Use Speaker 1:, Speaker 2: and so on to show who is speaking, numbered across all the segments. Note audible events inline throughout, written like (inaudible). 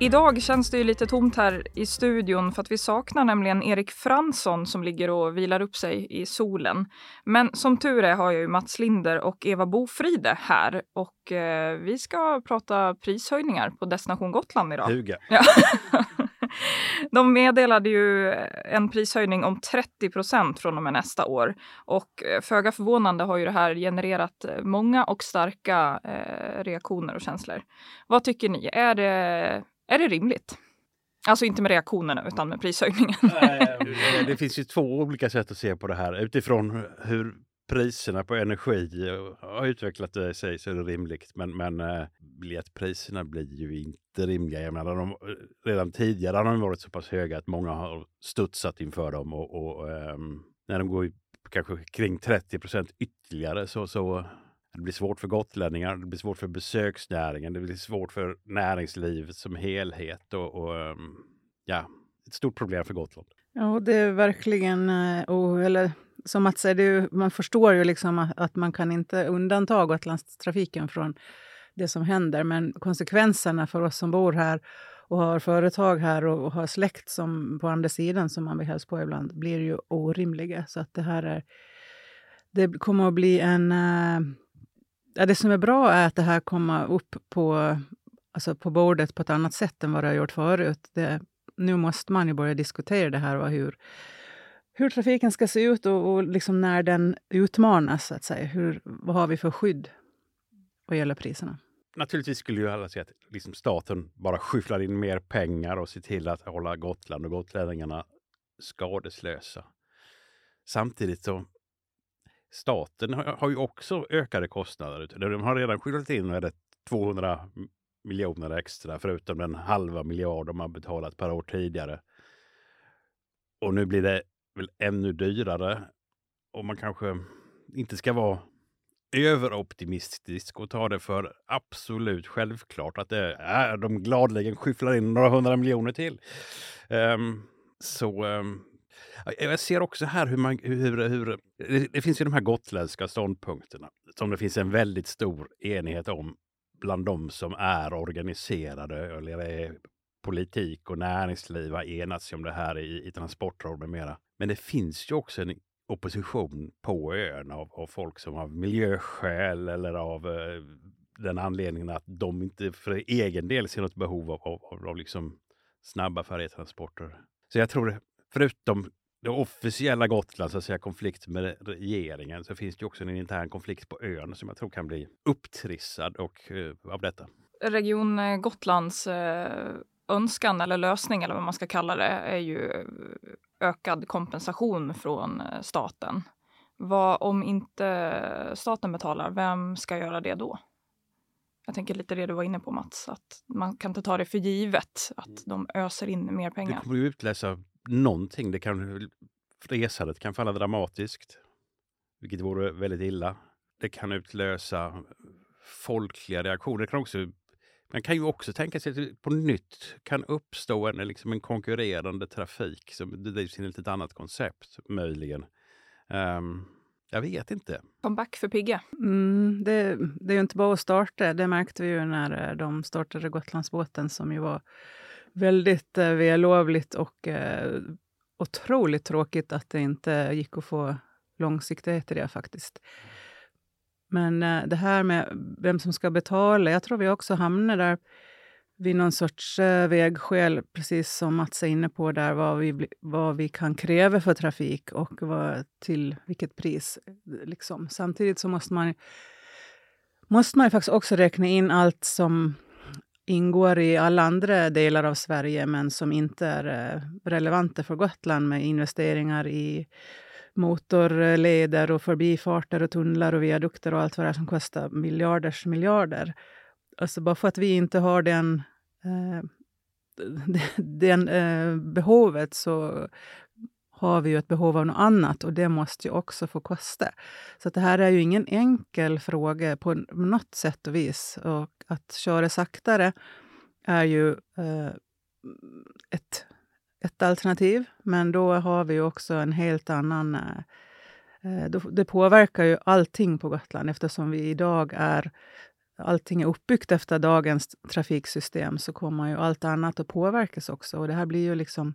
Speaker 1: Idag känns det ju lite tomt här i studion för att vi saknar nämligen Erik Fransson som ligger och vilar upp sig i solen. Men som tur är har jag ju Mats Linder och Eva Bofride här och eh, vi ska prata prishöjningar på Destination Gotland idag.
Speaker 2: Huga. (laughs)
Speaker 1: Ja. De meddelade ju en prishöjning om 30 procent från och med nästa år. Och eh, föga förvånande har ju det här genererat många och starka eh, reaktioner och känslor. Vad tycker ni? Är det är det rimligt? Alltså inte med reaktionerna utan med prishöjningen. (laughs)
Speaker 2: det finns ju två olika sätt att se på det här. Utifrån hur priserna på energi har utvecklat sig så är det rimligt. Men, men äh, biljettpriserna blir ju inte rimliga. Jag menar, de, redan tidigare har de varit så pass höga att många har studsat inför dem. Och, och ähm, när de går kanske kring 30 procent ytterligare så, så det blir svårt för gotlänningar, det blir svårt för besöksnäringen, det blir svårt för näringslivet som helhet och, och ehm, ja, ett stort problem för Gotland.
Speaker 3: Ja, det är verkligen, eh, och, eller som Mats säger, man förstår ju liksom att, att man kan inte undanta Gotlandstrafiken från det som händer, men konsekvenserna för oss som bor här och har företag här och, har släkt som på andra sidan som man vill hälsa på ibland blir ju orimliga. Så att det här är, det kommer att bli en eh, Ja, det som är bra är att det här kommer upp på, alltså på bordet på ett annat sätt än vad det har gjort förut. Det, nu måste man ju börja diskutera det här och hur, hur trafiken ska se ut och, och liksom när den utmanas. Så att säga. Hur, vad har vi för skydd vad gäller priserna?
Speaker 2: Naturligtvis skulle ju alla säga att liksom staten bara skyfflar in mer pengar och ser till att hålla Gotland och gotlänningarna skadeslösa. Samtidigt så staten har, ju också ökade kostnader. De har redan skjutit in 200 miljoner extra förutom den halva miljard de har betalat per år tidigare. Och nu blir det väl ännu dyrare. Och man kanske inte ska vara överoptimistisk och ta det för absolut självklart att det är de gladeligen skyfflar in några hundra miljoner till. Um, så um, Eh, jag ser också här hur man... Hur, hur, det finns ju de här gotländska ståndpunkterna som det finns en väldigt stor enighet om bland de som är organiserade eller är politik och näringsliv har enats om det här i, i transportråd med mera. Men det finns ju också en opposition på ön av, av folk som av miljöskäl eller av eh, den anledningen att de inte för egen del ser något behov av, av, av, av liksom snabba färjetransporter. Så jag tror, förutom det officiella Gotland, så att säga, konflikt med regeringen, så finns det också en intern konflikt på ön som jag tror kan bli upptrissad och, uh, av detta.
Speaker 1: Region eh, Gotlands uh, önskan eller lösning, eller vad man ska kalla det, är ju ökad kompensation från staten. Vad om inte staten betalar, vem ska göra det då? Jag tänker lite det du var inne på Mats, att man kan inte ta det för givet att mm. de öser in mer pengar.
Speaker 2: Det kommer ju utläsa någonting. Det kan, resandet kan falla dramatiskt, vilket vore väldigt illa. Det kan utlösa folkliga reaktioner. Det kan också, man kan ju också tänka sig att det på nytt kan uppstå en, liksom en konkurrerande trafik som drivs enligt ett annat koncept, möjligen. Um, jag vet inte.
Speaker 1: Comeback för Pigga.
Speaker 3: Mm, det, det, är ju inte bara att starta. Det märkte vi ju när eh, de startade Gotlandsbåten som ju var väldigt eh, vällovligt och eh, otroligt tråkigt att det inte gick att få långsiktighet i det faktiskt. Men eh, det här med vem som ska betala, jag tror vi också hamnar där vid någon sorts eh, vägskäl, precis som Mats är inne på, där vad vi, vad vi kan kräva för trafik och vad, till vilket pris. Liksom. Samtidigt så måste man, måste man faktiskt också räkna in allt som ingår i alla andra delar av Sverige men som inte är eh, relevanta för Gotland med investeringar i motorleder eh, och förbifarter och tunnlar och viadukter och allt vad det är som kostar miljarders miljarder. Alltså bara för att vi inte har den, eh, (laughs) den eh, behovet så har vi ju ett behov av något annat och det måste ju också få kosta. Så det här är ju ingen enkel fråga på något sätt och vis. Och att köra saktare är ju eh, ett, ett alternativ, men då har vi också en helt annan... Eh, eh det påverkar ju allting på Gotland eftersom vi idag är allting är uppbyggt efter dagens trafiksystem så kommer ju allt annat att påverkas också. Och det här blir ju liksom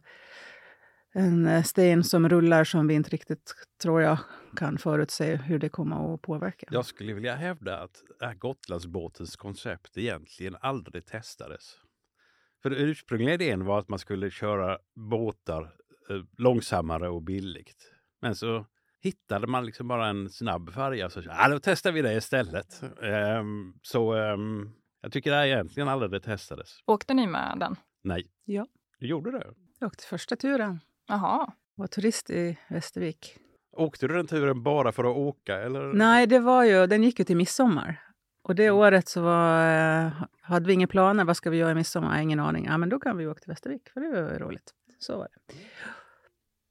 Speaker 3: en eh, sten som rullar som vi inte riktigt, tror jag, kan förutse hur det kommer att påverka.
Speaker 2: Jag skulle vilja hävda att Gotlandsbåtens koncept egentligen aldrig testades. För den ursprungliga idén var att man skulle köra båtar eh, långsammare och billigt. Men så hittade man liksom bara en snabb färja så ja, då testar vi det istället. Um, så um, jag tycker det egentligen aldrig det testades.
Speaker 1: Åkte ni med den?
Speaker 2: Nej.
Speaker 3: Ja.
Speaker 2: Du gjorde det?
Speaker 3: Jag åkte första turen.
Speaker 1: Jaha.
Speaker 3: Var turist i Västervik.
Speaker 2: Åkte du den turen bara för att åka? Eller?
Speaker 3: Nej, det var ju, den gick ju till midsommar. Och det mm. året så var, eh, hade vi inga planer. Vad ska vi göra i midsommar? Ingen aning. Ja, men då kan vi åka till Västervik, för det var roligt. Så var det.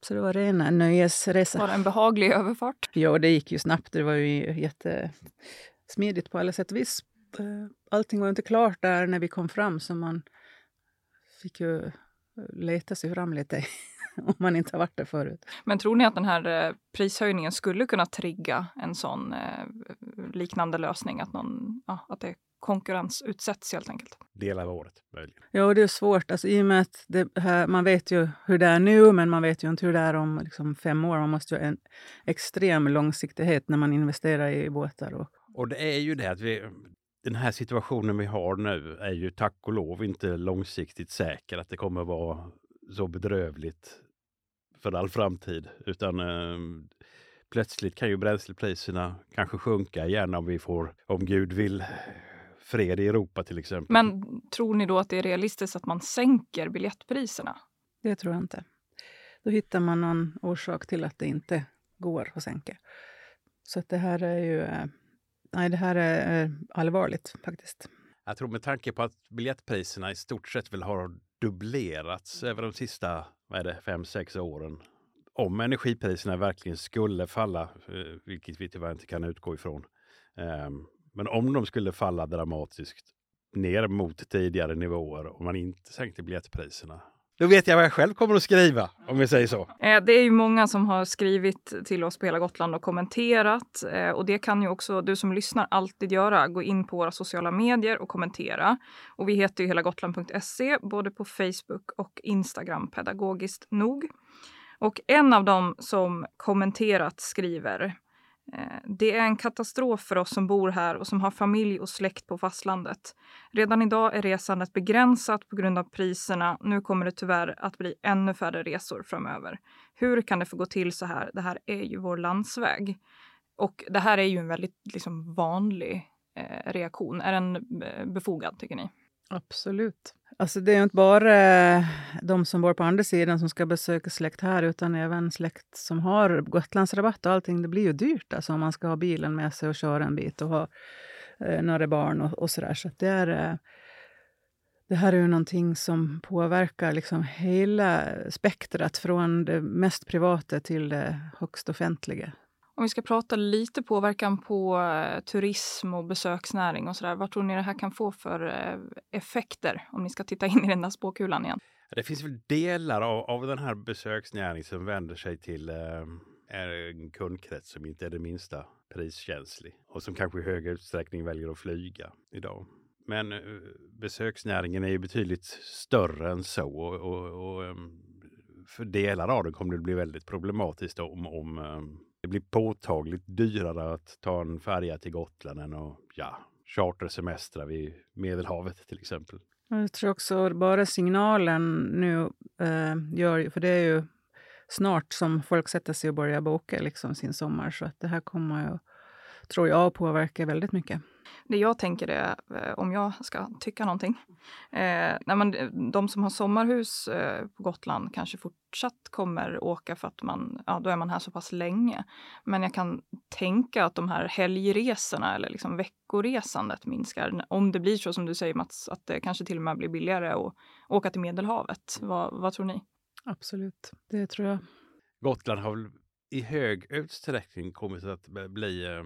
Speaker 3: Så det var ren nöjesresa.
Speaker 1: Var det en behaglig överfart?
Speaker 3: Ja, det gick ju snabbt. Det var ju jättesmidigt på alla sätt och vis. Eh, allting var inte klart där när vi kom fram, så man fick ju leta sig fram lite (laughs) om man inte har varit där förut.
Speaker 1: Men tror ni att den här eh, prishöjningen skulle kunna trigga en sån eh, liknande lösning? Att, någon, ja, att det konkurrensutsätts helt enkelt?
Speaker 2: Delar av året möjligen.
Speaker 3: Ja, det är svårt. Alltså, I och med att här, man vet ju hur det är nu, men man vet ju inte hur det är om liksom, fem år. Man måste ju ha en extrem långsiktighet när man investerar i båtar. Och,
Speaker 2: och det är ju det att vi, den här situationen vi har nu är ju tack och lov inte långsiktigt säker att det kommer vara så bedrövligt för all framtid. Utan eh, plötsligt kan ju bränslepriserna kanske sjunka igen om vi får, om Gud vill, fred i Europa till exempel.
Speaker 1: Men tror ni då att det är realistiskt att man sänker biljettpriserna?
Speaker 3: Det tror jag inte. Då hittar man någon orsak till att det inte går att sänka. Så att det här är ju eh, nej, det här är allvarligt faktiskt.
Speaker 2: Jag tror med tanke på att biljettpriserna i stort sett väl har dubblerats över de sista vad är det, fem, sex åren. Om energipriserna verkligen skulle falla, eh, vilket vi tyvärr inte kan utgå ifrån. Ehm, men om de skulle falla dramatiskt ner mot tidigare nivåer och man inte sänkte biljettpriserna, då vet jag vad jag själv kommer att skriva, om vi säger så.
Speaker 1: Eh, det är ju många som har skrivit till oss på Hela Gotland och kommenterat. Eh, och det kan ju också du som lyssnar alltid göra. Gå in på våra sociala medier och kommentera. Och vi heter ju helagotland.se både på Facebook och Instagram pedagogiskt nog. Och en av dem som kommenterat skriver Eh, det är en katastrof för oss som bor här och som har familj och släkt på fastlandet. Redan idag är resandet begränsat på grund av priserna. Nu kommer det tyvärr att bli ännu färre resor framöver. Hur kan det få gå till så här? Det här är ju vår landsväg. Och det här är ju en väldigt liksom, vanlig eh, reaktion. Är den eh, befogad, tycker ni?
Speaker 3: Absolut. Alltså det är inte bara eh, de som bor på andra sidan som ska besöka släkt här, utan även släkt som har Gotlandsrabatt och allting. Det blir ju dyrt alltså, om man ska ha bilen med sig och köra en bit och ha eh, några barn och, och sådär. Så det, är, eh, det här är ju någonting som påverkar liksom hela spektrat från det mest privata till det högst offentliga.
Speaker 1: Om vi ska prata lite påverkan på eh, turism och besöksnäring och sådär. Vad tror ni det här kan få för eh, effekter om ni ska titta in i den där spåkulan igen?
Speaker 2: Det finns väl delar av, av den här besöksnäringen som vänder sig till eh, en kundkrets som inte är det minsta priskänslig och som kanske i hög utsträckning väljer att flyga idag. Men eh, besöksnäringen är ju betydligt större än så och, och, och ehm, för delar av den kommer det bli väldigt problematiskt om, om ehm, det blir påtagligt dyrare att ta en färja till Gotland än att ja, chartersemestra vid Medelhavet till exempel.
Speaker 3: Jag tror också bara signalen nu eh, gör, för det är ju snart som folk sätter sig och börjar boka liksom sin sommar, så att det här kommer ju, tror jag, påverka väldigt mycket.
Speaker 1: Det jag tänker är, eh, om jag ska tycka någonting, eh, när man, de som har sommarhus eh, på Gotland kanske fortsatt kommer åka för att man, ja, då är man här så pass länge. Men jag kan tänka att de här helgresorna eller liksom veckoresandet minskar. Om det blir så som du säger Mats, att det kanske till och med blir billigare att åka till Medelhavet. Vad, vad tror ni?
Speaker 3: Absolut, det tror jag.
Speaker 2: Gotland har väl i hög utsträckning kommit att bli eh,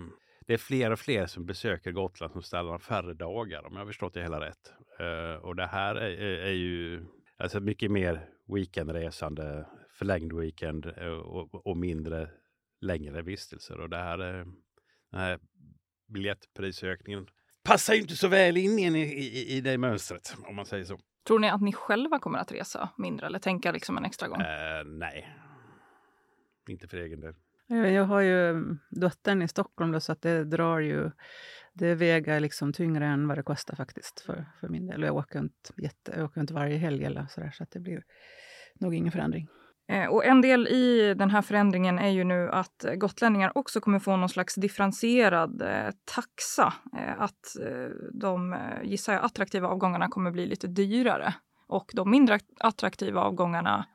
Speaker 2: det är fler och fler som besöker Gotland som stannar färre dagar om jag har förstått det hela rätt. Uh, och det här är, är, ju alltså mycket mer weekendresande, förlängd weekend uh, och, och, mindre längre vistelser. Och det här, uh, den här biljettprisökningen passar inte så väl in i, i, i det mönstret om man säger så.
Speaker 1: Tror ni att ni själva kommer att resa mindre eller tänka liksom en extra gång?
Speaker 2: nej, inte för egen del.
Speaker 3: Jag har ju mm, dottern i Stockholm då, så att det drar ju... Det väger liksom tyngre än vad det kostar faktiskt för, för min del. Jag åker inte, jätte, jag åker inte varje helg eller så, där, så att det blir nog ingen förändring.
Speaker 1: Eh, och en del i den här förändringen är ju nu att eh, gotlänningar också kommer få någon slags differentierad eh, taxa. Att de, gissar jag, attraktiva avgångarna kommer bli lite dyrare. Och de mindre attraktiva avgångarna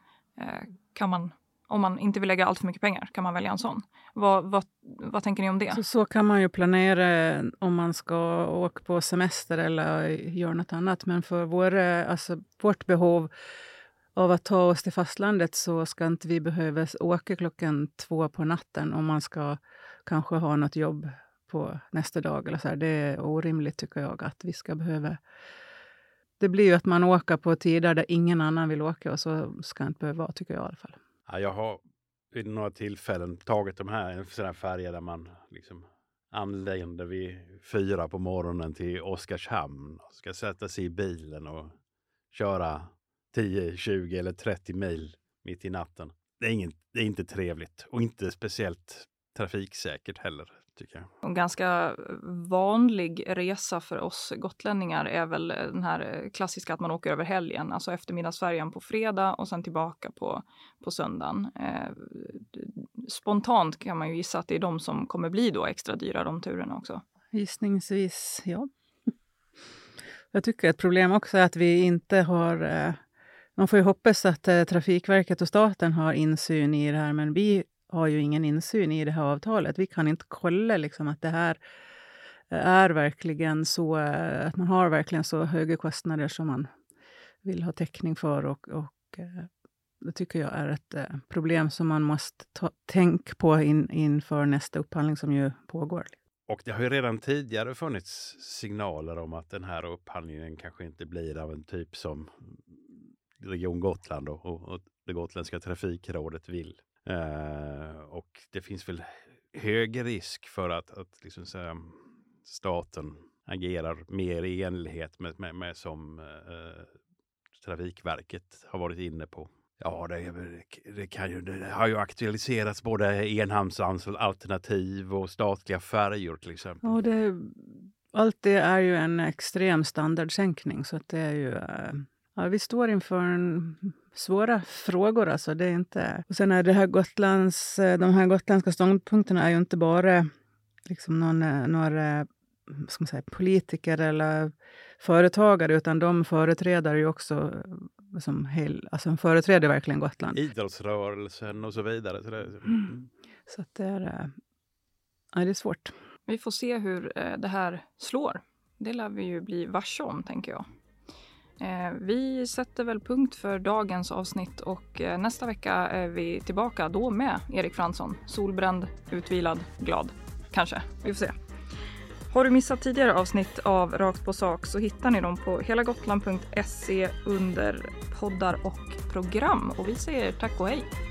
Speaker 1: kan man om man inte vill lägga allt för mycket pengar kan man välja en sån. Vad, vad, vad tänker ni om det?
Speaker 3: Så, så kan man ju planera om man ska åka på semester eller göra något annat. Men för vår, eh, alltså, vårt behov av att ta oss till fastlandet så ska inte vi behöva åka klockan två på natten om man ska kanske ha något jobb på nästa dag. Eller så här. Det är orimligt tycker jag att vi ska behöva det blir ju att man åker på tider där ingen annan vill åka och så ska det inte behöva vara, tycker jag i alla fall.
Speaker 2: Ja, jag har vid några tillfällen tagit de här, en sån här där man liksom anländer vid fyra på morgonen till Oskarshamn. och Ska sätta sig i bilen och köra 10, 20 eller 30 mil mitt i natten. Det är, ingen, det är inte trevligt och inte speciellt trafiksäkert heller tycker jag.
Speaker 1: En ganska vanlig resa för oss gotlänningar är väl den här klassiska att man åker över helgen, alltså eftermiddagsfärjan på fredag och sen tillbaka på, på söndagen. Eh, spontant kan man ju gissa att det är de som kommer bli då extra dyra, de turerna också.
Speaker 3: Gissningsvis, ja. (laughs) Jag tycker ett problem också är att vi inte har eh, man får ju hoppas att eh, Trafikverket och staten har insyn i det här, men vi har ju ingen insyn i det här avtalet. Vi kan inte kolla liksom att det här är verkligen så, att man har verkligen så höga kostnader som man vill ha täckning för. Och, och eh, det tycker jag är ett eh, problem som man måste ta, tänka på in, inför nästa upphandling som ju pågår.
Speaker 2: Och det har ju redan tidigare funnits signaler om att den här upphandlingen kanske inte blir av en typ som Region Gotland och, och det gotländska trafikrådet vill. Eh, och det finns väl hög risk för att, att liksom säga, staten agerar mer i enlighet med, med, med som eh, Trafikverket har varit inne på. Ja, det, det, kan ju, det har ju aktualiserats både enhamnsalternativ och statliga färjor till exempel.
Speaker 3: Ja, det, allt det är ju en extrem standardsänkning så att det är ju eh, Ja, vi står inför en svåra frågor. Alltså. Det är inte... Och sen är det här Gotlands, eh, de här gotländska ståndpunkterna är ju inte bara liksom någon, eh, några ska man säga, politiker eller företagare, utan de företräder ju också eh, som hel, alltså företräder verkligen Gotland.
Speaker 2: Idrottsrörelsen och så vidare. Så, det,
Speaker 3: mm. så att det, är, ja, det är svårt.
Speaker 1: Vi får se hur det här slår. Det lär vi ju bli varse om, tänker jag. Eh, vi sätter väl punkt för dagens avsnitt och eh, nästa vecka är vi tillbaka då med Erik Fransson. Solbränd, utvilad, glad. Kanske. Vi får se. Har du missat tidigare avsnitt av Rakt på sak så hittar ni dem på helagotland.se under poddar och program. Och vi säger tack och hej!